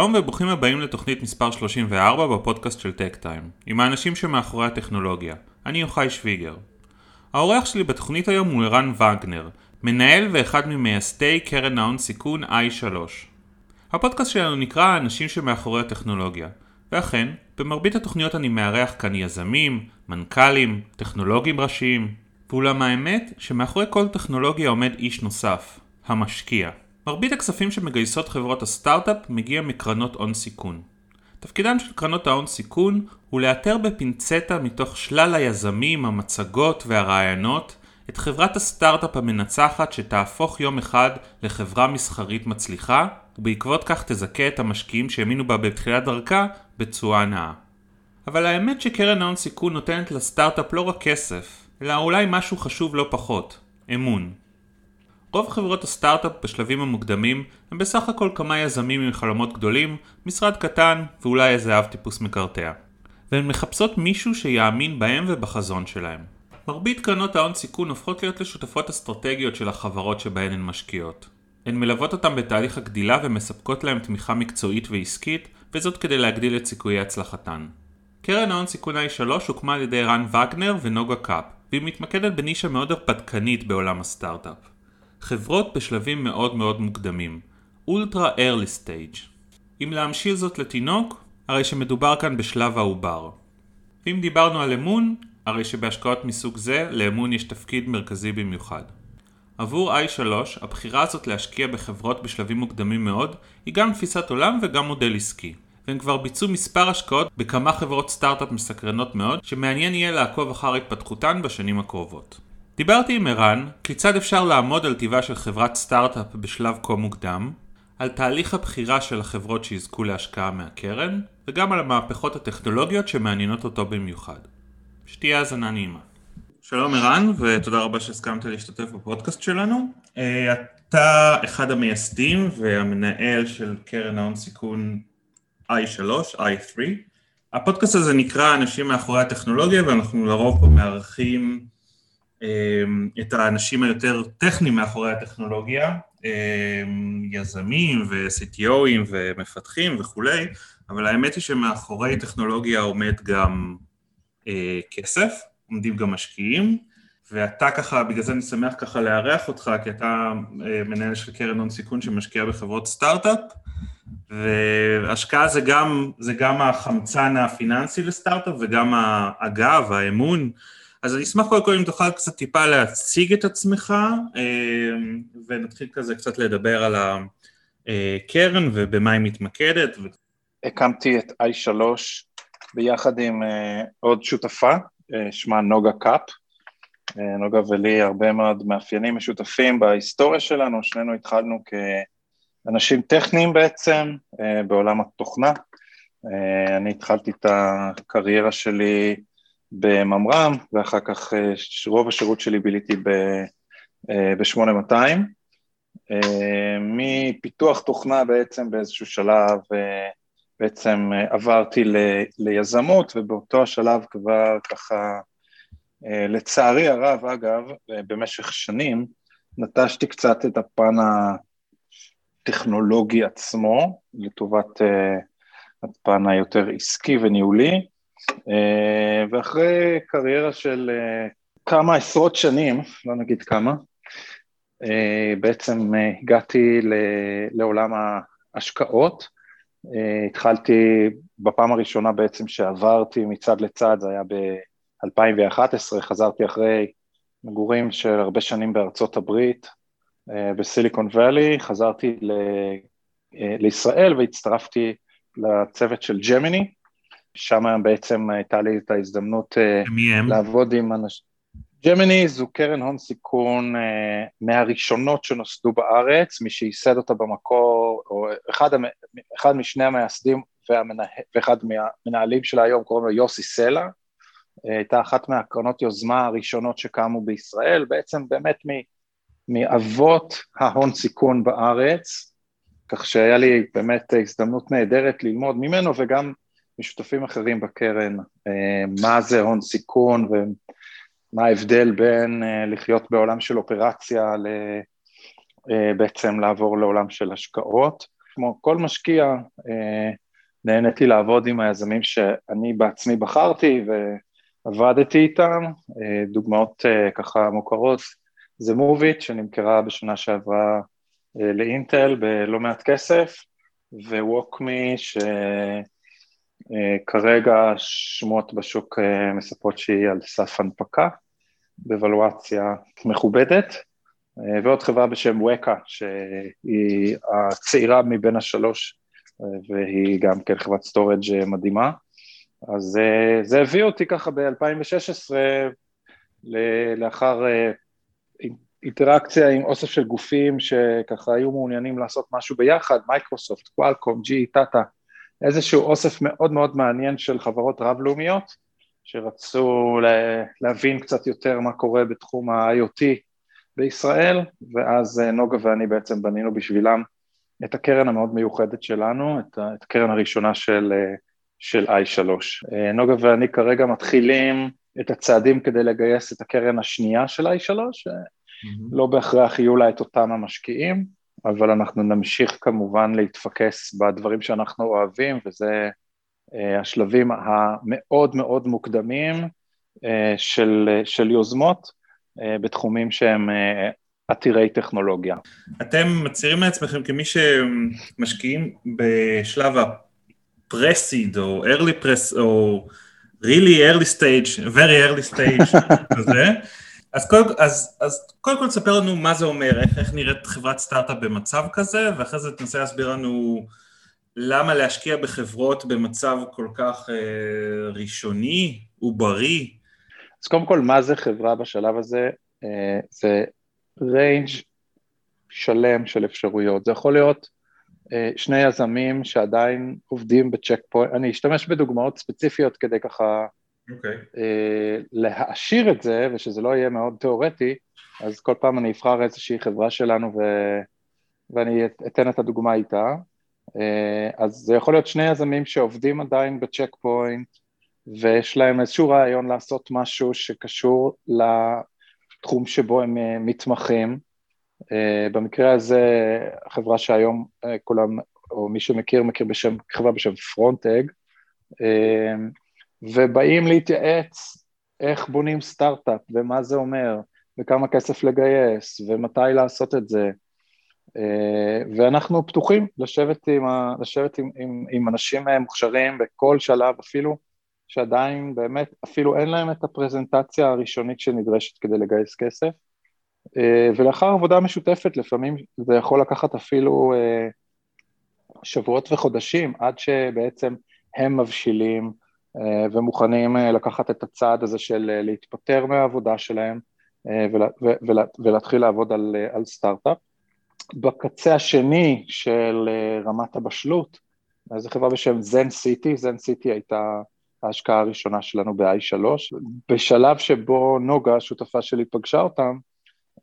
שלום וברוכים הבאים לתוכנית מספר 34 בפודקאסט של טק טיים, עם האנשים שמאחורי הטכנולוגיה. אני יוחאי שוויגר. האורח שלי בתוכנית היום הוא ערן וגנר, מנהל ואחד ממייסדי קרן ההון סיכון i3. הפודקאסט שלנו נקרא האנשים שמאחורי הטכנולוגיה, ואכן, במרבית התוכניות אני מארח כאן יזמים, מנכ"לים, טכנולוגים ראשיים, ואולם האמת שמאחורי כל טכנולוגיה עומד איש נוסף, המשקיע. מרבית הכספים שמגייסות חברות הסטארט-אפ מגיע מקרנות הון סיכון. תפקידן של קרנות ההון סיכון הוא לאתר בפינצטה מתוך שלל היזמים, המצגות והרעיונות את חברת הסטארט-אפ המנצחת שתהפוך יום אחד לחברה מסחרית מצליחה ובעקבות כך תזכה את המשקיעים שהאמינו בה בתחילת דרכה בתשואה נאה. אבל האמת שקרן ההון סיכון נותנת לסטארט-אפ לא רק כסף, אלא אולי משהו חשוב לא פחות, אמון. רוב חברות הסטארט-אפ בשלבים המוקדמים הם בסך הכל כמה יזמים עם חלומות גדולים, משרד קטן ואולי איזה אב טיפוס מקרטע. והן מחפשות מישהו שיאמין בהם ובחזון שלהם. מרבית קרנות ההון סיכון הופכות להיות לשותפות אסטרטגיות של החברות שבהן הן משקיעות. הן מלוות אותם בתהליך הגדילה ומספקות להם תמיכה מקצועית ועסקית, וזאת כדי להגדיל את סיכויי הצלחתן. קרן ההון סיכון i3 הוקמה על ידי רן וגנר ונוגה קאפ, והיא מתמקדת בנישה מאוד הרפתקנית בעולם הסטארט-אפ. חברות בשלבים מאוד מאוד מוקדמים, ultra early stage. אם להמשיל זאת לתינוק, הרי שמדובר כאן בשלב העובר. ואם דיברנו על אמון, הרי שבהשקעות מסוג זה, לאמון יש תפקיד מרכזי במיוחד. עבור i3, הבחירה הזאת להשקיע בחברות בשלבים מוקדמים מאוד, היא גם תפיסת עולם וגם מודל עסקי. והם כבר ביצעו מספר השקעות בכמה חברות סטארט-אפ מסקרנות מאוד, שמעניין יהיה לעקוב אחר התפתחותן בשנים הקרובות. דיברתי עם ערן כיצד אפשר לעמוד על טיבה של חברת סטארט-אפ בשלב כה מוקדם, על תהליך הבחירה של החברות שיזכו להשקעה מהקרן, וגם על המהפכות הטכנולוגיות שמעניינות אותו במיוחד. שתהיה האזנה נעימה. שלום ערן, ותודה רבה שהסכמת להשתתף בפודקאסט שלנו. אה, אתה אחד המייסדים והמנהל של קרן ההון סיכון i3, i3. הפודקאסט הזה נקרא אנשים מאחורי הטכנולוגיה, ואנחנו לרוב פה מארחים את האנשים היותר טכניים מאחורי הטכנולוגיה, אמ, יזמים ו-CTOים ומפתחים וכולי, אבל האמת היא שמאחורי טכנולוגיה עומד גם אה, כסף, עומדים גם משקיעים, ואתה ככה, בגלל זה אני שמח ככה לארח אותך, כי אתה אה, מנהל של קרן הון סיכון שמשקיע בחברות סטארט-אפ, והשקעה זה גם, זה גם החמצן הפיננסי לסטארט-אפ וגם הגב, האמון, אז אני אשמח קודם כל אם תוכל קצת טיפה להציג את עצמך, אה, ונתחיל כזה קצת לדבר על הקרן ובמה היא מתמקדת. הקמתי את i3 ביחד עם אה, עוד שותפה, אה, שמה נוגה קאפ. נוגה ולי הרבה מאוד מאפיינים משותפים בהיסטוריה שלנו, שנינו התחלנו כאנשים טכניים בעצם בעולם התוכנה. אני התחלתי את הקריירה שלי בממר"ם, ואחר כך אה, רוב השירות שלי ביליתי ב-8200. אה, מפיתוח תוכנה בעצם באיזשהו שלב אה, בעצם עברתי ליזמות, ובאותו השלב כבר ככה, לצערי הרב, אגב, במשך שנים, נטשתי קצת את הפן הטכנולוגי עצמו, לטובת הפן היותר עסקי וניהולי, אה, ואחרי קריירה של אה, כמה עשרות שנים, לא נגיד כמה, אה, בעצם הגעתי לעולם ההשקעות. התחלתי בפעם הראשונה בעצם שעברתי מצד לצד, זה היה ב-2011, חזרתי אחרי מגורים של הרבה שנים בארצות הברית, בסיליקון וואלי, חזרתי ל- לישראל והצטרפתי לצוות של ג'מיני, שם בעצם הייתה לי את ההזדמנות אה, לעבוד עם אנשים. ג'מיני זו קרן הון סיכון אה, מהראשונות שנוסדו בארץ, מי שייסד אותה במקור, או אחד, אחד משני המייסדים והמנה, ואחד מהמנהלים שלה היום קוראים לו יוסי סלע, אה, הייתה אחת מהקרנות יוזמה הראשונות שקמו בישראל, בעצם באמת מאבות ההון סיכון בארץ, כך שהיה לי באמת הזדמנות נהדרת ללמוד ממנו וגם משותפים אחרים בקרן, אה, מה זה הון סיכון ומה ההבדל בין אה, לחיות בעולם של אופרציה בעצם לעבור לעולם של השקעות. כמו כל משקיע, אה, נהניתי לעבוד עם היזמים שאני בעצמי בחרתי ועבדתי איתם, אה, דוגמאות אה, ככה מוכרות, זה מוביט שנמכרה בשנה שעברה לאינטל בלא מעט כסף, וווקמי שכרגע שמועות בשוק מספרות שהיא על סף הנפקה, בוולואציה מכובדת. אה, ועוד חברה בשם ווקה, שהיא הצעירה מבין השלוש, אה, והיא גם כן חברת storage אה, מדהימה. אז זה הביא אותי ככה ב-2016, לאחר אינטראקציה עם אוסף של גופים שככה היו מעוניינים לעשות משהו ביחד, מייקרוסופט, קוואלקום, GE, טאטה, איזשהו אוסף מאוד מאוד מעניין של חברות רב-לאומיות, שרצו להבין קצת יותר מה קורה בתחום ה-IoT בישראל, ואז אה, נוגה ואני בעצם בנינו בשבילם את הקרן המאוד מיוחדת שלנו, את הקרן הראשונה של, אה, של i3. אה, נוגה ואני כרגע מתחילים את הצעדים כדי לגייס את הקרן השנייה של i3, mm-hmm. לא בהכרח יהיו לה את אותם המשקיעים, אבל אנחנו נמשיך כמובן להתפקס בדברים שאנחנו אוהבים, וזה השלבים המאוד מאוד מוקדמים של, של יוזמות, אה, בתחומים שהם אה, עתירי טכנולוגיה. אתם מצהירים לעצמכם כמי שמשקיעים בשלב ה-Presid או early press או really early stage, very early stage כזה. אז קודם אז, אז כל תספר לנו מה זה אומר, איך, איך נראית חברת סטארט-אפ במצב כזה, ואחרי זה תנסה להסביר לנו למה להשקיע בחברות במצב כל כך אה, ראשוני ובריא, אז קודם כל, מה זה חברה בשלב הזה? אה, זה range שלם של אפשרויות. זה יכול להיות אה, שני יזמים שעדיין עובדים בצ'ק פוינט, אני אשתמש בדוגמאות ספציפיות כדי ככה okay. אוקיי. אה, להעשיר את זה ושזה לא יהיה מאוד תיאורטי, אז כל פעם אני אבחר איזושהי חברה שלנו ו... ואני אתן את הדוגמה איתה. אז זה יכול להיות שני יזמים שעובדים עדיין בצ'ק פוינט, ויש להם איזשהו רעיון לעשות משהו שקשור לתחום שבו הם אה, מתמחים. אה, במקרה הזה, החברה שהיום אה, כולם, או מי שמכיר, מכיר בשם, חברה בשם Frontegg, ובאים להתייעץ איך בונים סטארט-אפ, ומה זה אומר, וכמה כסף לגייס, ומתי לעשות את זה. ואנחנו פתוחים לשבת עם, לשבת עם, עם, עם אנשים מוכשרים בכל שלב, אפילו שעדיין באמת אפילו אין להם את הפרזנטציה הראשונית שנדרשת כדי לגייס כסף, אה, ולאחר עבודה משותפת לפעמים זה יכול לקחת אפילו אה, שבועות וחודשים עד שבעצם הם מבשילים אה, ומוכנים לקחת את הצעד הזה של להתפטר מהעבודה שלהם ולהתחיל לעבוד על, על סטארט-אפ. בקצה השני של רמת הבשלות, זו חברה בשם זן סיטי, זן סיטי הייתה ההשקעה הראשונה שלנו ב-i3. בשלב שבו נוגה, השותפה שלי, פגשה אותם,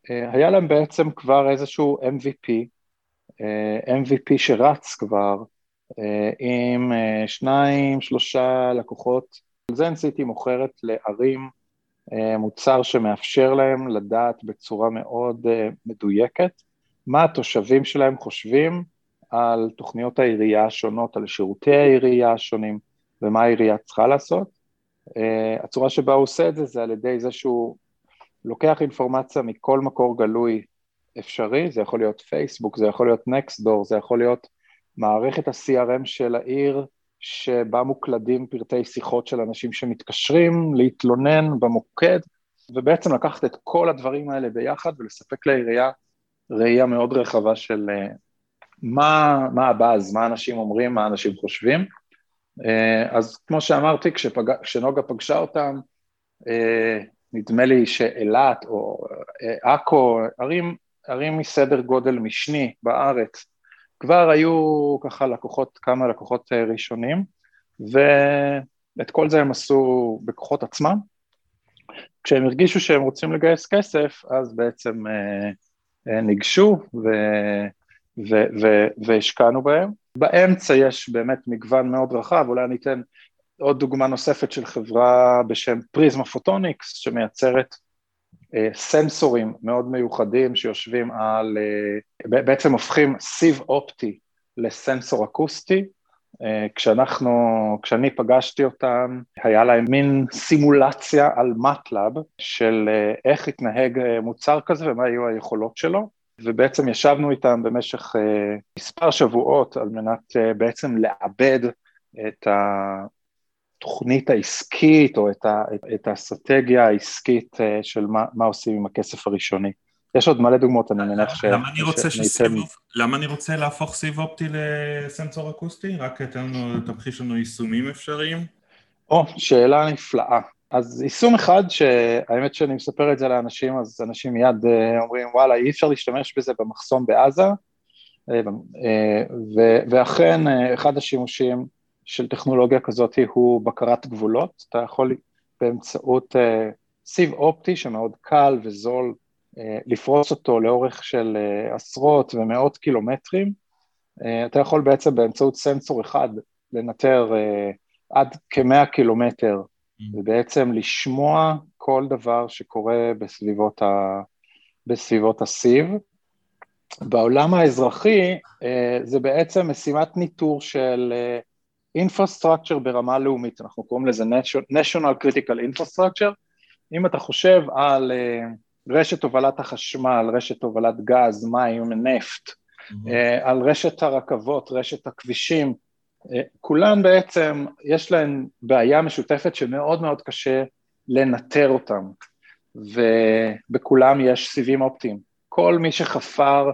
אה, היה להם בעצם כבר איזשהו MVP, אה, MVP שרץ כבר אה, עם שניים, שלושה לקוחות. זן סיטי מוכרת לערים מוצר שמאפשר להם לדעת בצורה מאוד מדויקת מה התושבים שלהם חושבים על תוכניות העירייה השונות, על שירותי העירייה השונים, ומה העירייה צריכה לעשות. הצורה שבה הוא עושה את זה זה על ידי זה שהוא לוקח אינפורמציה מכל מקור גלוי אפשרי, זה יכול להיות פייסבוק, זה יכול להיות נקסטדור, זה יכול להיות מערכת ה-CRM של העיר, שבה מוקלדים פרטי שיחות של אנשים שמתקשרים להתלונן במוקד, ובעצם לקחת את כל הדברים האלה ביחד ולספק לעירייה ראייה מאוד רחבה של uh, מה, מה הבאז, מה אנשים אומרים, מה אנשים חושבים. אה, אז כמו שאמרתי, כשפג... כשנוגה פגשה אותם, אה, נדמה לי שאילת או אה, עכו, ערים, ערים מסדר גודל משני בארץ, כבר היו ככה לקוחות, כמה לקוחות ראשונים, ואת כל זה הם עשו בכוחות עצמם. כשהם הרגישו שהם רוצים לגייס כסף, אז בעצם ניגשו והשקענו בהם. באמצע יש באמת מגוון מאוד רחב, אולי אני אתן עוד דוגמה נוספת של חברה בשם פריזמה פוטוניקס, שמייצרת אה, סנסורים מאוד מיוחדים שיושבים על, אה, בעצם הופכים סיב אופטי לסנסור אקוסטי. אה, כשאנחנו, כשאני פגשתי אותם, היה להם מין סימולציה על מטלאב של אה, איך התנהג מוצר כזה ומה היו היכולות שלו, ובעצם ישבנו איתם במשך מספר שבועות על מנת בעצם לעבד את התוכנית העסקית או את, ה, את האסטרטגיה העסקית של מה, מה עושים עם הכסף הראשוני. יש עוד מלא דוגמאות, אני מניח ש... למה אני רוצה שסיב... למה אני רוצה להפוך סיב אופטי לסנסור אקוסטי? רק תן לנו, תמחיש לנו יישומים אפשריים. או, שאלה נפלאה. אז יישום אחד, שהאמת שאני מספר את זה לאנשים, אז אנשים מיד אה, אומרים, וואלה, אי אפשר להשתמש בזה במחסום בעזה, אה, אה, ואכן, אחד השימושים של טכנולוגיה כזאת הוא בקרת גבולות. אתה יכול באמצעות סיב אופטי שמאוד קל וזול אה, לפרוס אותו לאורך של אה, עשרות ומאות קילומטרים, אה, אתה יכול בעצם באמצעות סנסור אחד לנטר עד כמאה קילומטר mm. ובעצם לשמוע כל דבר שקורה בסביבות, ה... בסביבות הסיב. בעולם האזרחי זה בעצם משימת ניטור של infrastructure ברמה לאומית, אנחנו קוראים לזה national critical infrastructure. אם אתה חושב על רשת הובלת החשמל, רשת הובלת גז, מים, נפט, mm-hmm. על רשת הרכבות, רשת הכבישים, אה, כולן בעצם יש להן בעיה משותפת שמאוד מאוד קשה לנטר אותם, ובכולם יש סיבים אופטיים. כל מי שחפר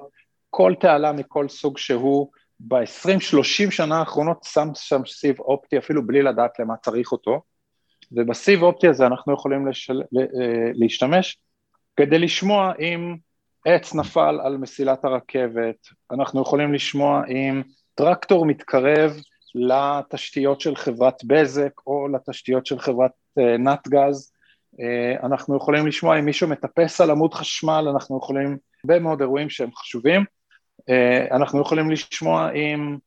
כל תעלה מכל סוג שהוא, ב-20-30 שנה האחרונות שם שם סיב אופטי אפילו בלי לדעת למה צריך אותו, ובסיב אופטי הזה אנחנו יכולים לשל... אה, להשתמש כדי לשמוע אם עץ נפל על מסילת הרכבת, אנחנו יכולים לשמוע אם טרקטור מתקרב לתשתיות של חברת בזק או לתשתיות של חברת uh, נתגז, uh, אנחנו יכולים לשמוע אם מישהו מטפס על עמוד חשמל, אנחנו יכולים, הרבה מאוד אירועים שהם חשובים, אנחנו יכולים לשמוע אם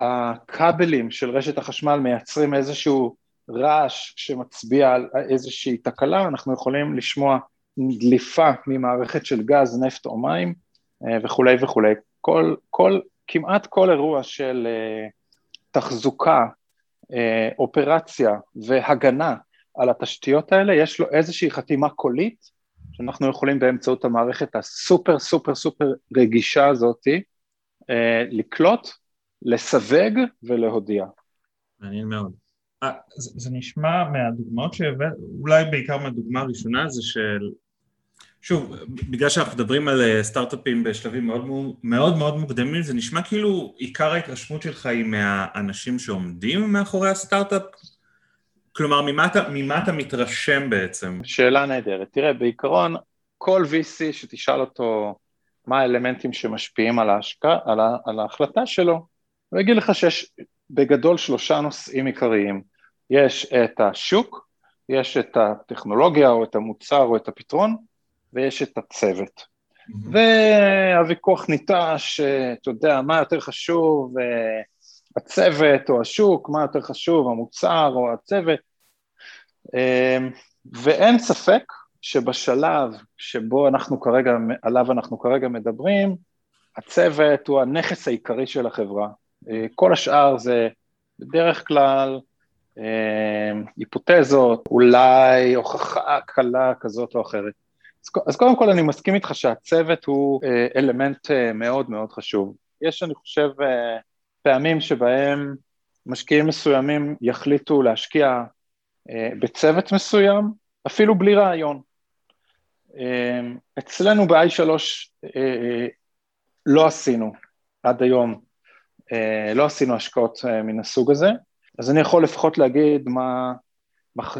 הכבלים של רשת החשמל מייצרים איזשהו רעש שמצביע על איזושהי תקלה, אנחנו יכולים לשמוע דליפה ממערכת של גז, נפט או מים אה, וכולי וכולי. כל, כל, כמעט כל אירוע של אה, תחזוקה, אה, אופרציה והגנה על התשתיות האלה, יש לו איזושהי חתימה קולית שאנחנו יכולים באמצעות המערכת הסופר סופר סופר רגישה הזאתי לקלוט, לסווג ולהודיע. מעניין מאוד. זה, זה נשמע מהדוגמאות שהבאת, אולי בעיקר מהדוגמה הראשונה זה של שוב, בגלל שאנחנו מדברים על אה, סטארט-אפים בשלבים מאוד מאוד מאוד מוקדמים, זה נשמע כאילו עיקר ההתרשמות שלך היא מהאנשים שעומדים מאחורי הסטארט-אפ? כלומר, ממה אתה, ממה אתה מתרשם בעצם? שאלה נהדרת. תראה, בעיקרון, כל VC שתשאל אותו מה האלמנטים שמשפיעים על, ההשקע, על, ה, על ההחלטה שלו, הוא יגיד לך שיש בגדול שלושה נושאים עיקריים. יש את השוק, יש את הטכנולוגיה או את המוצר או את הפתרון, ויש את הצוות. Mm-hmm. והוויכוח ניטש, אתה יודע, מה יותר חשוב, אה, הצוות או השוק, מה יותר חשוב, המוצר או הצוות, אה, ואין ספק שבשלב שבו אנחנו כרגע, עליו אנחנו כרגע מדברים, הצוות הוא הנכס העיקרי של החברה. אה, כל השאר זה בדרך כלל היפותזות, אולי הוכחה קלה כזאת או אחרת. אז קודם כל אני מסכים איתך שהצוות הוא אה, אלמנט אה, מאוד מאוד חשוב. יש, אני חושב, פעמים שבהם משקיעים מסוימים יחליטו להשקיע בצוות מסוים, אפילו בלי רעיון. אצלנו ב-i3 לא עשינו עד היום, לא עשינו השקעות מן הסוג הזה, אז אני יכול לפחות להגיד מה,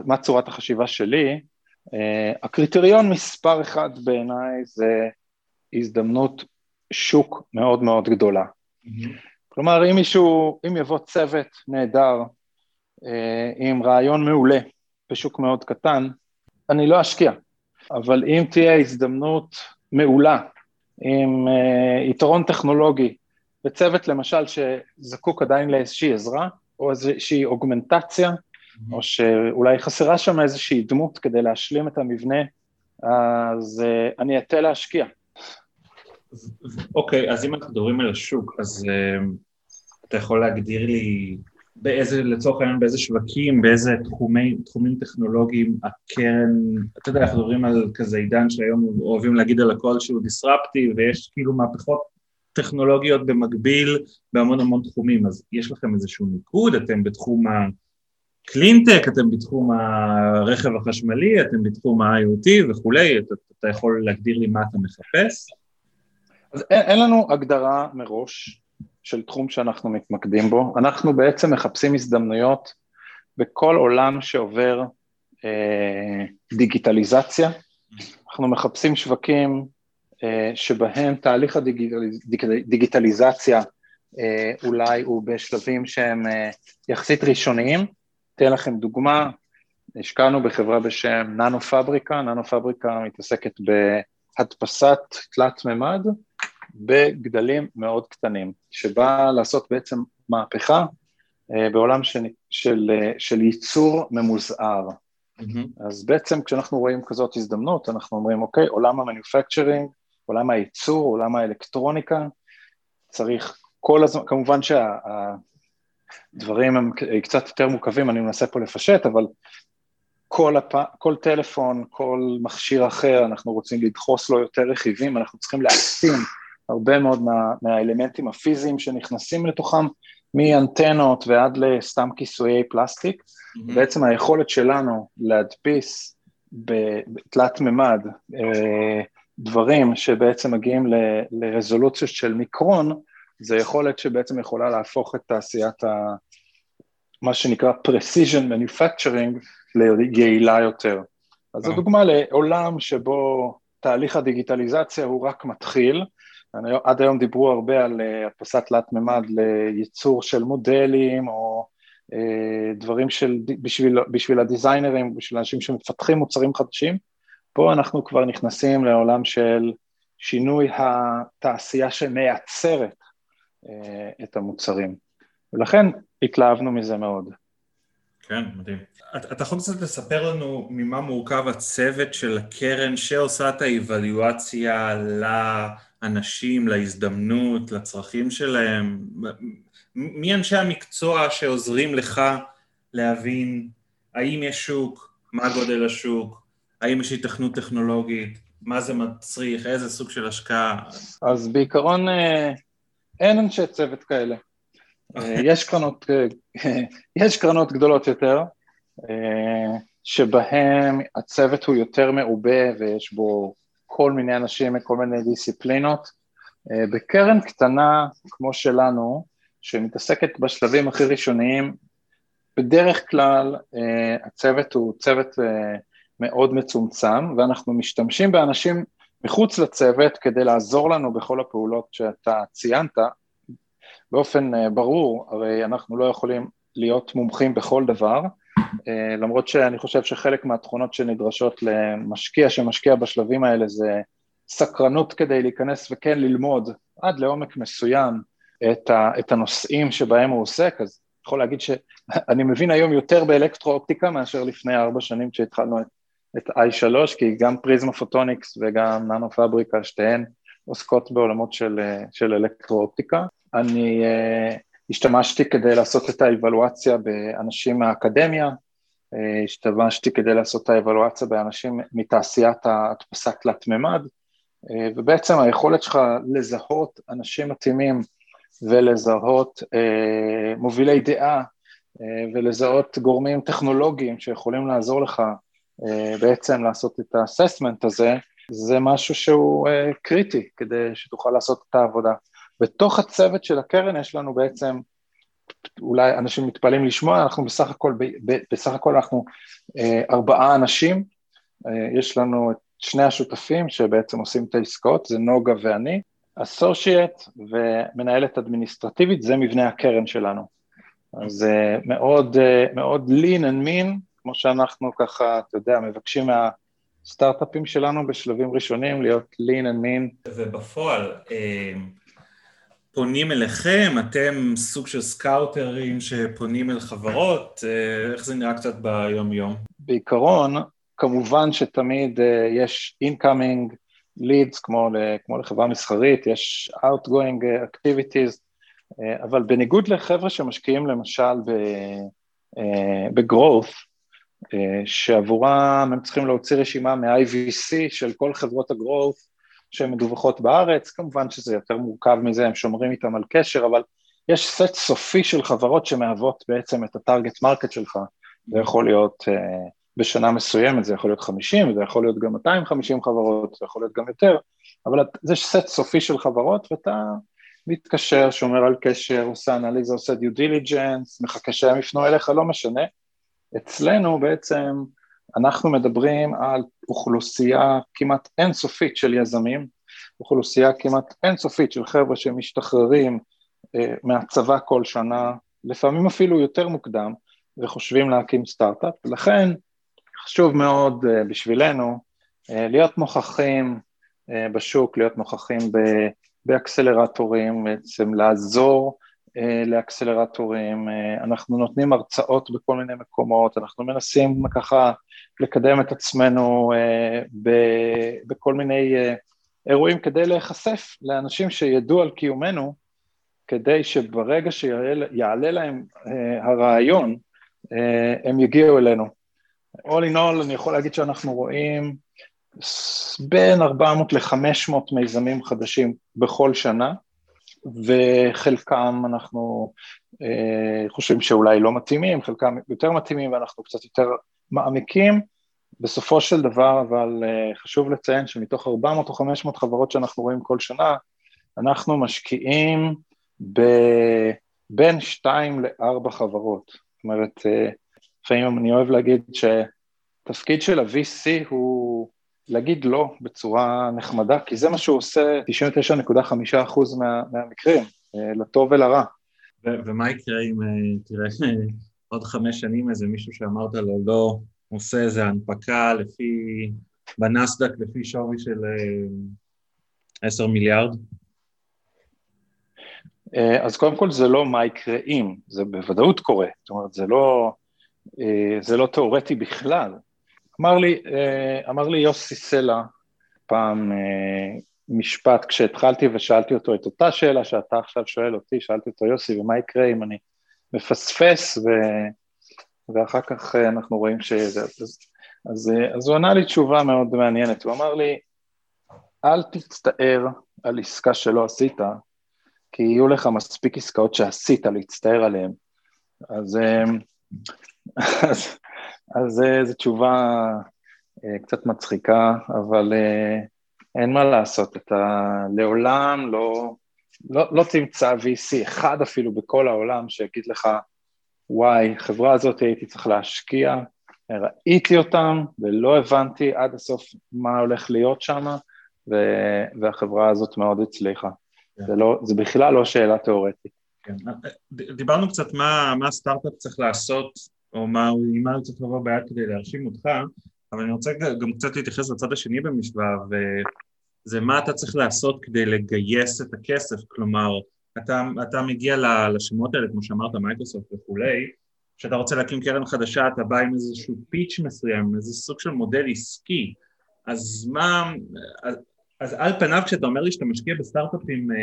מה צורת החשיבה שלי, הקריטריון מספר אחד בעיניי זה הזדמנות שוק מאוד מאוד גדולה. Mm-hmm. כלומר, אם מישהו, אם יבוא צוות נהדר עם רעיון מעולה בשוק מאוד קטן, אני לא אשקיע, אבל אם תהיה הזדמנות מעולה עם uh, יתרון טכנולוגי וצוות למשל שזקוק עדיין לאיזושהי עזרה או איזושהי אוגמנטציה, או שאולי חסרה שם איזושהי דמות כדי להשלים את המבנה, אז uh, אני אטה להשקיע. אוקיי, okay, אז אם אנחנו מדברים על השוק, אז uh, אתה יכול להגדיר לי באיזה, לצורך העניין, באיזה שווקים, באיזה תחומי, תחומים טכנולוגיים הקרן, אתה יודע, אנחנו מדברים על כזה עידן שהיום אוהבים להגיד על הכל שהוא דיסרפטי, ויש כאילו מהפכות טכנולוגיות במקביל בהמון המון תחומים, אז יש לכם איזשהו ניקוד, אתם בתחום הקלינטק, אתם בתחום הרכב החשמלי, אתם בתחום ה-IoT וכולי, אתה, אתה יכול להגדיר לי מה אתה מחפש? אז אין, אין לנו הגדרה מראש של תחום שאנחנו מתמקדים בו, אנחנו בעצם מחפשים הזדמנויות בכל עולם שעובר אה, דיגיטליזציה, אנחנו מחפשים שווקים אה, שבהם תהליך הדיגיטליזציה אה, אולי הוא בשלבים שהם אה, יחסית ראשוניים. אתן לכם דוגמה, השקענו בחברה בשם ננו פבריקה, ננו פבריקה מתעסקת בהדפסת תלת מימד בגדלים מאוד קטנים, שבאה לעשות בעצם מהפכה בעולם של, של, של ייצור ממוזער. Mm-hmm. אז בעצם כשאנחנו רואים כזאת הזדמנות, אנחנו אומרים, אוקיי, עולם המניפקצ'רינג עולם הייצור, עולם האלקטרוניקה, צריך כל הזמן, כמובן שהדברים הם קצת יותר מורכבים, אני מנסה פה לפשט, אבל כל, הפ... כל טלפון, כל מכשיר אחר, אנחנו רוצים לדחוס לו יותר רכיבים, אנחנו צריכים להקטין הרבה מאוד מה, מהאלמנטים הפיזיים שנכנסים לתוכם, מאנטנות ועד לסתם כיסויי פלסטיק. Mm-hmm. בעצם היכולת שלנו להדפיס בתלת מימד, אה, דברים שבעצם מגיעים ל, לרזולוציות של מיקרון, זה יכולת שבעצם יכולה להפוך את תעשיית ה... מה שנקרא precision manufacturing ליעילה יותר. אז זו אה. דוגמה לעולם שבו תהליך הדיגיטליזציה הוא רק מתחיל, עד היום דיברו הרבה על אה, הדפסת תלת מימד לייצור של מודלים או אה, דברים של, בשביל, בשביל הדיזיינרים, בשביל אנשים שמפתחים מוצרים חדשים, פה אנחנו כבר נכנסים לעולם של שינוי התעשייה שמייצרת אה, את המוצרים, ולכן התלהבנו מזה מאוד. כן, מדהים. אתה יכול קצת לספר לנו ממה מורכב הצוות של הקרן שעושה את האיוולואציה לאנשים, להזדמנות, לצרכים שלהם? מי אנשי המקצוע שעוזרים לך להבין האם יש שוק, מה גודל השוק, האם יש התכנות טכנולוגית, מה זה מצריך, איזה סוג של השקעה? אז בעיקרון אה, אין אנשי צוות כאלה. אה, יש קרנות, אה, יש קרנות גדולות יותר, שבהן הצוות הוא יותר מעובה ויש בו כל מיני אנשים מכל מיני דיסציפלינות. בקרן קטנה כמו שלנו, שמתעסקת בשלבים הכי ראשוניים, בדרך כלל הצוות הוא צוות מאוד מצומצם, ואנחנו משתמשים באנשים מחוץ לצוות כדי לעזור לנו בכל הפעולות שאתה ציינת. באופן אה, ברור, הרי אנחנו לא יכולים להיות מומחים בכל דבר, אה, למרות שאני חושב שחלק מהתכונות שנדרשות למשקיע שמשקיע בשלבים האלה זה סקרנות כדי להיכנס וכן ללמוד עד לעומק מסוים את, ה, את הנושאים שבהם הוא עוסק, אז יכול להגיד שאני מבין היום יותר באלקטרואופטיקה מאשר לפני ארבע שנים כשהתחלנו את את i3, כי גם פריזמה פוטוניקס וגם ננו פבריקה, שתיהן עוסקות בעולמות של, של אלקטרואופטיקה. אני uh, השתמשתי כדי לעשות את האיוולואציה באנשים מהאקדמיה, uh, השתמשתי כדי לעשות את האיוולואציה באנשים מתעשיית ההדפסה תלת מימד, uh, ובעצם היכולת שלך לזהות אנשים מתאימים ולזהות uh, מובילי דעה ולזהות גורמים טכנולוגיים שיכולים לעזור לך אה, בעצם לעשות את האססמנט הזה, זה משהו שהוא אה, קריטי כדי שתוכל לעשות את העבודה. בתוך הצוות של הקרן יש לנו בעצם, אולי אנשים מתפלאים לשמוע, אנחנו בסך הכל, בסך הכל אנחנו אה, ארבעה אנשים, יש לנו את שני השותפים שבעצם עושים את העסקאות, זה נוגה ואני, אסושייט ומנהלת אדמיניסטרטיבית, זה מבנה הקרן שלנו. אז מאוד, מאוד lean and mean, כמו שאנחנו ככה, אתה יודע, מבקשים מהסטארט-אפים שלנו בשלבים ראשונים להיות lean and mean. ובפועל, אה, פונים אליכם, אתם סוג של סקאוטרים שפונים אל חברות, אה, איך זה נראה קצת ביום-יום? בעיקרון, כמובן שתמיד אה, יש incoming leads כמו, כמו לחברה מסחרית, יש outgoing activities, אבל בניגוד לחבר'ה שמשקיעים למשל ב-growth, שעבורם הם צריכים להוציא רשימה מ-IVC של כל חברות ה-growth שהן מדווחות בארץ, כמובן שזה יותר מורכב מזה, הם שומרים איתם על קשר, אבל יש סט סופי של חברות שמהוות בעצם את ה target market שלך, זה יכול להיות אה, בשנה מסוימת, זה יכול להיות 50, זה יכול להיות גם 250 חברות, זה יכול להיות גם יותר, אבל זה סט סופי של חברות ואתה מתקשר, שומר על קשר, עושה אנליזה, עושה due diligence, מחכה שהם יפנו אליך, לא משנה. אצלנו בעצם אנחנו מדברים על אוכלוסייה כמעט אינסופית של יזמים, אוכלוסייה כמעט אינסופית של חבר'ה שמשתחררים אה, מהצבא כל שנה, לפעמים אפילו יותר מוקדם, וחושבים להקים סטארט-אפ, ולכן חשוב מאוד אה, בשבילנו אה, להיות נוכחים בשוק, להיות נוכחים באקסלרטורים, בעצם לעזור לאקסלרטורים, אנחנו נותנים הרצאות בכל מיני מקומות, אנחנו מנסים ככה לקדם את עצמנו בכל מיני אירועים כדי להיחשף לאנשים שידעו על קיומנו כדי שברגע שיעלה להם הרעיון, הם יגיעו אלינו. All in all, אני יכול להגיד שאנחנו רואים בין 400 ל-500 מיזמים חדשים בכל שנה, וחלקם אנחנו uh, חושבים שאולי לא מתאימים, חלקם יותר מתאימים ואנחנו קצת יותר מעמיקים. בסופו של דבר, אבל uh, חשוב לציין שמתוך 400 או 500 חברות שאנחנו רואים כל שנה, אנחנו משקיעים בין שתיים לארבע חברות. זאת אומרת, אה, לפעמים אני אוהב להגיד שתפקיד של ה-VC הוא להגיד לא בצורה נחמדה, כי זה מה שהוא עושה 99.5% מה, מהמקרים, אה, לטוב ולרע. ו- ומה יקרה אם אה, תראה עוד חמש שנים איזה מישהו שאמרת לו לא, עושה איזה הנפקה לפי, בנסדק לפי שווי של עשר מיליארד? אה, אז קודם כל זה לא מה יקרה אם, זה בוודאות קורה, זאת אומרת זה לא, אה, זה לא תיאורטי בכלל. אמר לי, אה, אמר לי יוסי סלע פעם משפט כשהתחלתי ושאלתי אותו את אותה שאלה שאתה עכשיו שואל אותי, שאלתי אותו יוסי ומה יקרה אם אני מפספס ו... ואחר כך אנחנו רואים שזה... אז, אז, אז הוא ענה לי תשובה מאוד מעניינת, הוא אמר לי אל תצטער על עסקה שלא עשית, כי יהיו לך מספיק עסקאות שעשית להצטער עליהן. אז, אז, אז אה, זו תשובה אה, קצת מצחיקה, אבל אה, אין מה לעשות, אתה לעולם לא, לא, לא תמצא VC אחד אפילו בכל העולם שיגיד לך, וואי, חברה הזאת הייתי צריך להשקיע, ראיתי אותם ולא הבנתי עד הסוף מה הולך להיות שם, והחברה הזאת מאוד הצליחה. כן. זה, לא, זה בכלל לא שאלה תיאורטית. כן. דיברנו קצת מה, מה הסטארט-אפ צריך לעשות, או מה, הוא צריך לבוא ביד כדי להרשים אותך, אבל אני רוצה גם קצת להתייחס לצד השני במשוואה, וזה מה אתה צריך לעשות כדי לגייס את הכסף, כלומר, אתה, אתה מגיע לשמות האלה, כמו שאמרת, מייקרוסופט וכולי, כשאתה רוצה להקים קרן חדשה, אתה בא עם איזשהו פיץ' מסוים, איזה סוג של מודל עסקי, אז מה, אז על פניו כשאתה אומר לי שאתה משקיע בסטארט-אפים אה,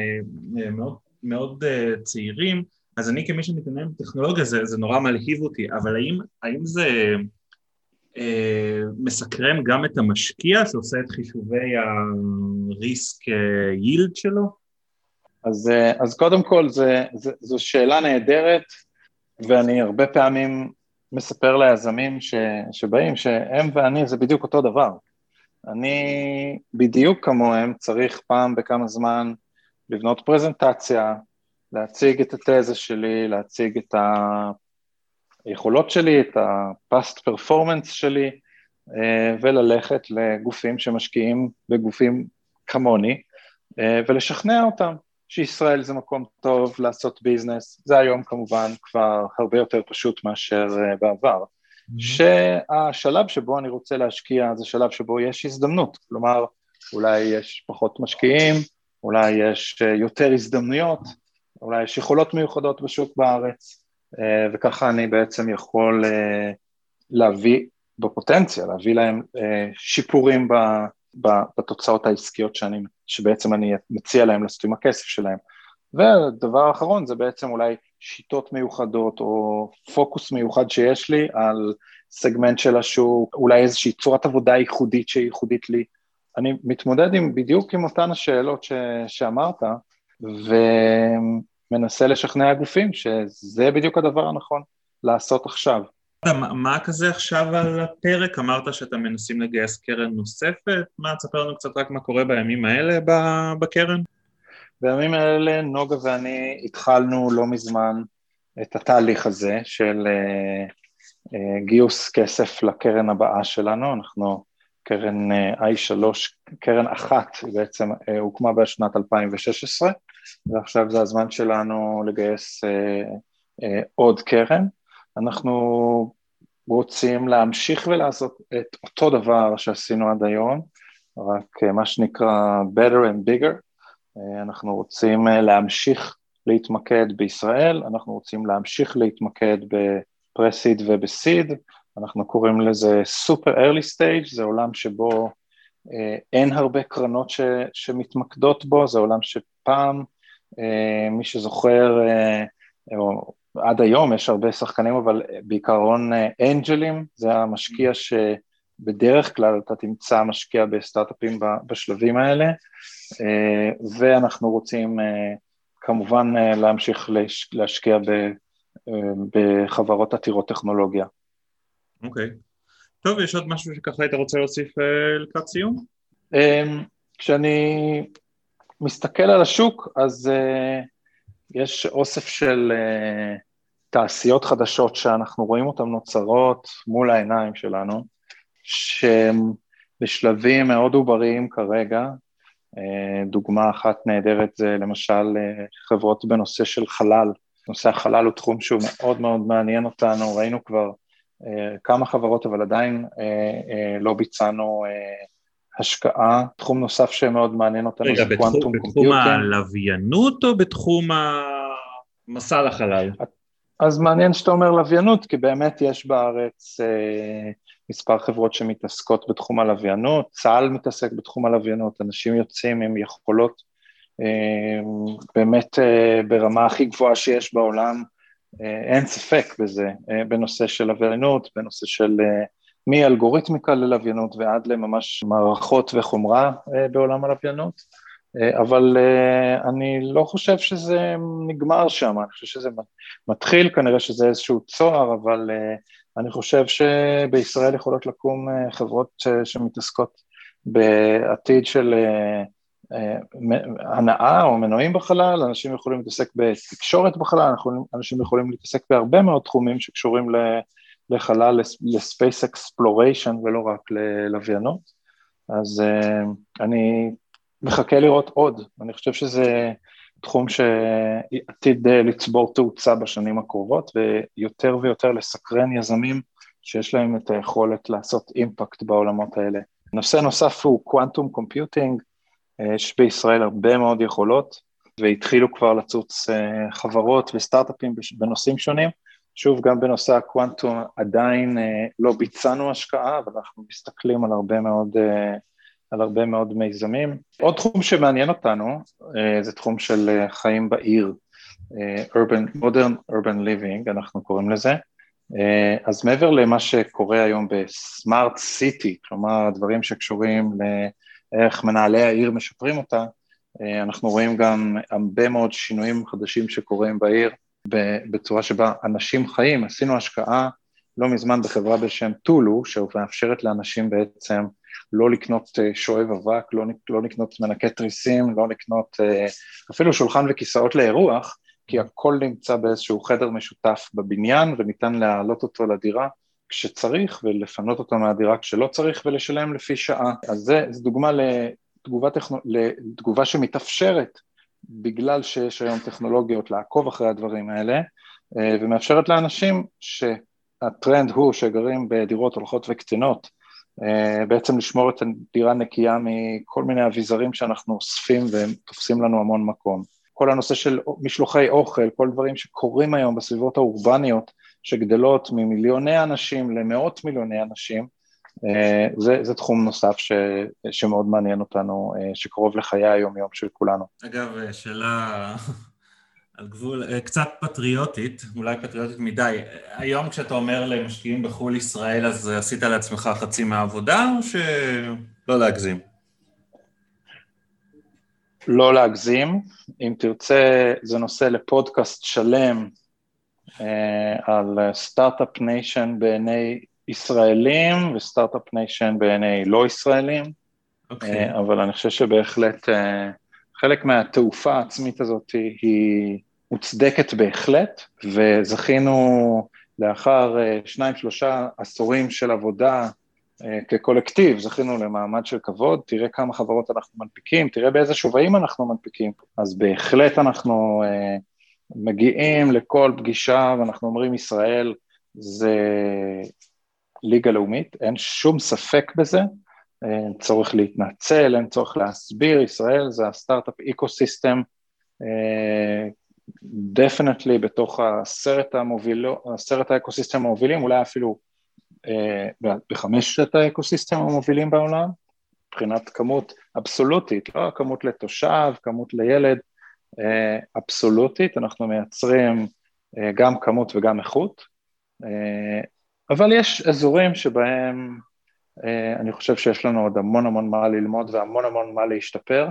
אה, מאוד, מאוד אה, צעירים, אז אני כמי שמתעניין בטכנולוגיה זה, זה נורא מלהיב אותי, אבל האם, האם זה אה, מסקרן גם את המשקיע שעושה את חישובי הריסק יילד שלו? אז, אז קודם כל זה, זה, זו שאלה נהדרת, ואני הרבה פעמים מספר ליזמים ש, שבאים שהם ואני זה בדיוק אותו דבר. אני בדיוק כמוהם צריך פעם בכמה זמן לבנות פרזנטציה, להציג את התזה שלי, להציג את היכולות שלי, את ה-past performance שלי, אה, וללכת לגופים שמשקיעים בגופים כמוני, אה, ולשכנע אותם שישראל זה מקום טוב לעשות ביזנס, זה היום כמובן כבר הרבה יותר פשוט מאשר אה, בעבר. שהשלב שבו אני רוצה להשקיע זה שלב שבו יש הזדמנות, כלומר אולי יש פחות משקיעים, אולי יש יותר הזדמנויות, אולי יש יכולות מיוחדות בשוק בארץ, אה, וככה אני בעצם יכול אה, להביא בפוטנציה, להביא להם שיפורים בתוצאות העסקיות שאני, שבעצם אני מציע להם לעשות עם הכסף שלהם. והדבר האחרון זה בעצם אולי שיטות מיוחדות או פוקוס מיוחד שיש לי על סגמנט של השוק, אולי איזושהי צורת עבודה ייחודית שהיא ייחודית לי. אני מתמודד עם, בדיוק עם אותן השאלות ש, שאמרת, ומנסה לשכנע גופים שזה בדיוק הדבר הנכון לעשות עכשיו. מה, מה כזה עכשיו על הפרק? אמרת שאתם מנסים לגייס קרן נוספת? מה, תספר לנו קצת רק מה קורה בימים האלה בקרן? בימים האלה נוגה ואני התחלנו לא מזמן את התהליך הזה של uh, uh, גיוס כסף לקרן הבאה שלנו, אנחנו קרן uh, I3, קרן אחת בעצם uh, הוקמה בשנת 2016 ועכשיו זה הזמן שלנו לגייס uh, uh, עוד קרן. אנחנו רוצים להמשיך ולעשות את אותו דבר שעשינו עד היום, רק uh, מה שנקרא better and bigger, אה, אנחנו רוצים אה, להמשיך להתמקד בישראל, אנחנו רוצים להמשיך להתמקד בפרסיד ובסיד, אנחנו קוראים לזה סופר ארלי סטייג', זה עולם שבו אה, אין הרבה קרנות ש, שמתמקדות בו, זה עולם שפעם, מי שזוכר, או עד היום יש הרבה שחקנים, אבל בעיקרון אנג'לים, זה המשקיע ש... בדרך כלל אתה תמצא משקיע בסטארט-אפים בשלבים האלה, אה, ואנחנו רוצים אה, כמובן אה, להמשיך להשקיע בחברות עתירות טכנולוגיה. אוקיי. Okay. טוב, יש עוד משהו שככה היית רוצה להוסיף לקראת סיום? כשאני מסתכל על השוק, אז יש אוסף של תעשיות חדשות שאנחנו רואים אותן נוצרות מול העיניים שלנו. שהם בשלבים מאוד עובריים כרגע. אה, דוגמה אחת נהדרת זה למשל אה, חברות בנושא של חלל. נושא החלל הוא תחום שהוא מאוד מאוד מעניין אותנו, ראינו כבר אה, כמה חברות, אבל עדיין לא ביצענו השקעה. תחום נוסף שמאוד מעניין אותנו רגע, זה קוונטום קומפיוטינג. רגע, בתחום הלוויינות או בתחום המסע לחלל? אז מעניין שאתה אומר לוויינות, כי באמת יש בארץ אה, מספר חברות שמתעסקות בתחום הלוויינות, צה"ל מתעסק בתחום הלוויינות, אנשים יוצאים עם יכולות אה, באמת אה, ברמה הכי גבוהה שיש בעולם, אה, אין ספק בזה, בנושא של לוויינות, בנושא של מאלגוריתמיקה ללוויינות ועד לממש מערכות וחומרה בעולם הלוויינות, אבל אני לא חושב שזה נגמר שם, אני חושב שזה מתחיל, כנראה שזה איזשהו צוהר, אבל אני חושב שבישראל יכולות לקום אה, חברות שמתעסקות בעתיד של אה, אה, הנעה או מנועים בחלל, אנשים יכולים להתעסק בתקשורת בחלל, אנשים יכולים להתעסק בהרבה מאוד תחומים שקשורים לחלל, ל space exploration ולא רק ללוויינות, אז אני מחכה לראות עוד, אני חושב שזה תחום שעתיד אה, לצבור תאוצה בשנים הקרובות ויותר ויותר לסקרן יזמים שיש להם את היכולת לעשות אימפקט בעולמות האלה. נושא נוסף הוא quantum computing, אה, יש בישראל הרבה מאוד יכולות והתחילו כבר לצוץ אה, חברות וסטארט-אפים בנושאים שונים. שוב, גם בנושא הקוונטום עדיין לא ביצענו השקעה, אבל אנחנו מסתכלים על הרבה מאוד על הרבה מאוד מיזמים. עוד תחום שמעניין אותנו אה, זה תחום של אה, חיים בעיר, אה, urban, modern urban living, אנחנו קוראים לזה. אז מעבר למה שקורה היום בסמארט סיטי, כלומר דברים שקשורים לאיך מנהלי העיר משפרים אותה, אנחנו רואים גם הרבה מאוד שינויים חדשים שקורים בעיר בצורה שבה אנשים חיים. עשינו השקעה לא מזמן בחברה בשם טולו, שמאפשרת לאנשים בעצם לא לקנות אה, שואב אבק, לא, לא לקנות מנקי תריסים, לא לקנות אה, אפילו שולחן וכיסאות לאירוח, כי הכל נמצא באיזשהו חדר משותף בבניין וניתן להעלות אותו לדירה כשצריך ולפנות אותו מהדירה כשלא צריך ולשלם לפי שעה. אז זה, דוגמה לתגובה, טכנו, לתגובה שמתאפשרת בגלל שיש היום טכנולוגיות לעקוב אחרי הדברים האלה אה, ומאפשרת לאנשים שהטרנד הוא שגרים בדירות הולכות וקטנות אה, בעצם לשמור את הדירה נקייה מכל מיני אביזרים שאנחנו אוספים והם תופסים לנו המון מקום. כל הנושא של משלוחי אוכל, כל דברים שקורים היום בסביבות האורבניות שגדלות ממיליוני אנשים למאות מיליוני אנשים, זה, זה תחום נוסף ש, שמאוד מעניין אותנו, אה, שקרוב לחיי היום-יום של כולנו. אגב, שאלה על גבול, אה, קצת פטריוטית, אולי פטריוטית מדי. היום כשאתה אומר למשקיעים בחו"ל ישראל, אז עשית לעצמך חצי מהעבודה, או שלא להגזים? לא להגזים. אם תרצה, זה נושא לפודקאסט שלם אה, על startup nation בעיני ישראלים ו startup nation בעיני לא ישראלים. Okay. אוקיי. אה, אבל אני חושב שבהחלט אה, חלק מהתעופה העצמית הזאת היא מוצדקת בהחלט, וזכינו לאחר אה, שניים, שלושה עשורים של עבודה כקולקטיב, זכינו למעמד של כבוד, תראה כמה חברות אנחנו מנפיקים, תראה באיזה שווים אנחנו מנפיקים, אז בהחלט אנחנו מגיעים לכל פגישה ואנחנו אומרים ישראל זה ליגה לאומית, אין שום ספק בזה, אין צורך להתנצל, אין צורך להסביר, ישראל זה ה startup ecosystem, definitely בתוך העשרת המוביל, עשרת ה ecosystem המובילים, אולי אפילו אה, בחמשת ה ecosystem המובילים בעולם, מבחינת כמות אבסולוטית, לא כמות לתושב, כמות לילד, אה, אבסולוטית, אנחנו מייצרים uh, גם כמות וגם איכות, uh, אבל יש אזורים שבהם אה, אני חושב שיש לנו עוד המון המון מה ללמוד והמון המון מה להשתפר,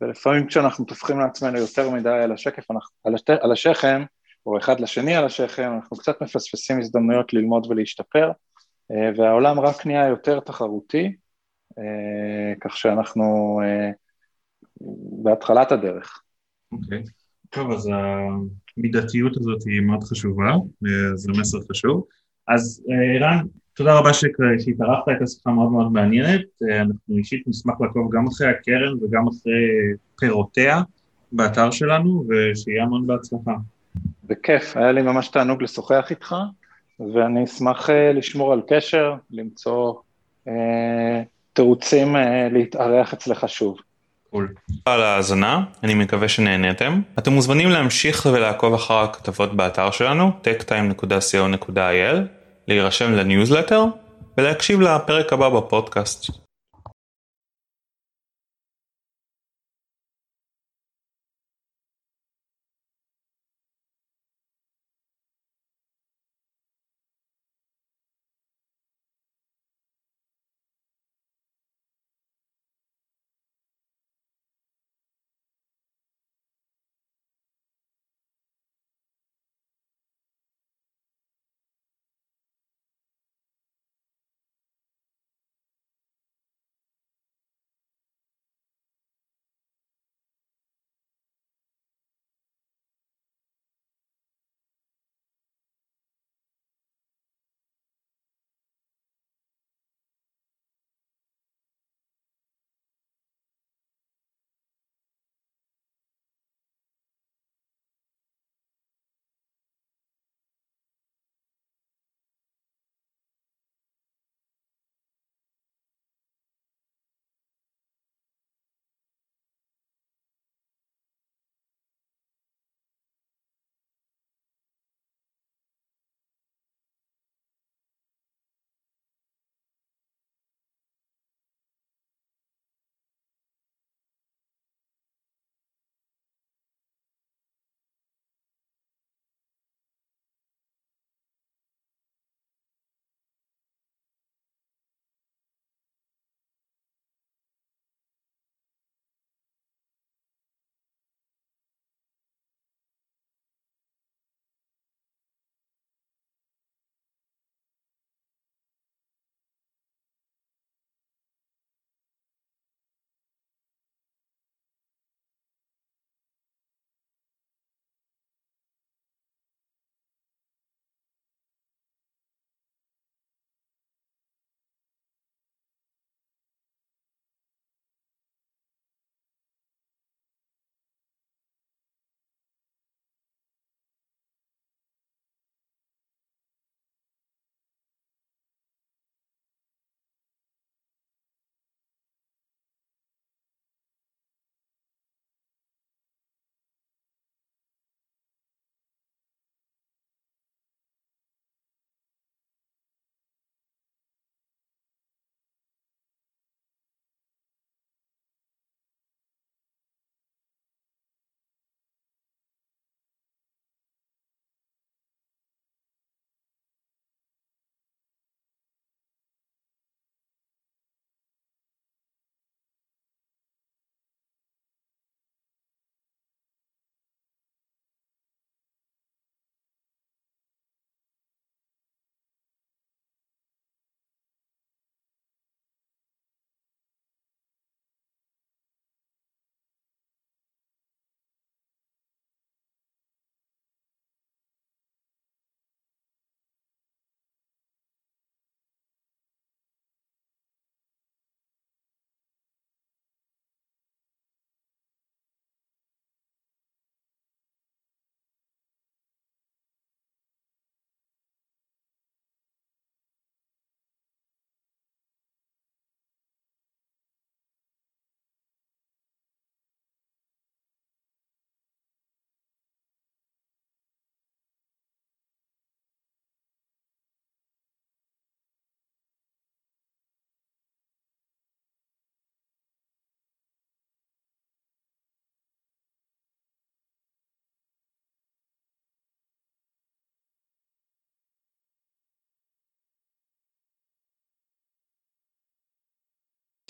ולפעמים כשאנחנו טופחים לעצמנו יותר מדי על השקף, השת, על השכם, או אחד לשני על השכם, אנחנו קצת מפספסים הזדמנויות ללמוד ולהשתפר, אה, והעולם רק נהיה יותר תחרותי, אה, כך שאנחנו בהתחלת הדרך. אוקיי, okay. טוב, אז המידתיות הזאת היא מאוד חשובה, זה מסר חשוב. אז ערן, תודה רבה שהתארחת, הייתה שיחה מאוד מאוד מעניינת. אנחנו אישית נשמח לעקוב גם אחרי הקרן וגם אחרי פירותיה באתר שלנו, ושיהיה המון בהצלחה. בכיף, היה לי ממש תענוג לשוחח איתך, ואני אשמח אה, לשמור על קשר, למצוא אה, תירוצים אה, להתארח אצלך שוב. קול. על ההאזנה, אני מקווה שנהניתם. אתם מוזמנים להמשיך ולעקוב אחר הכתבות באתר שלנו, techtime.co.il, להירשם לניוזלטר ולהקשיב לפרק הבא בפודקאסט.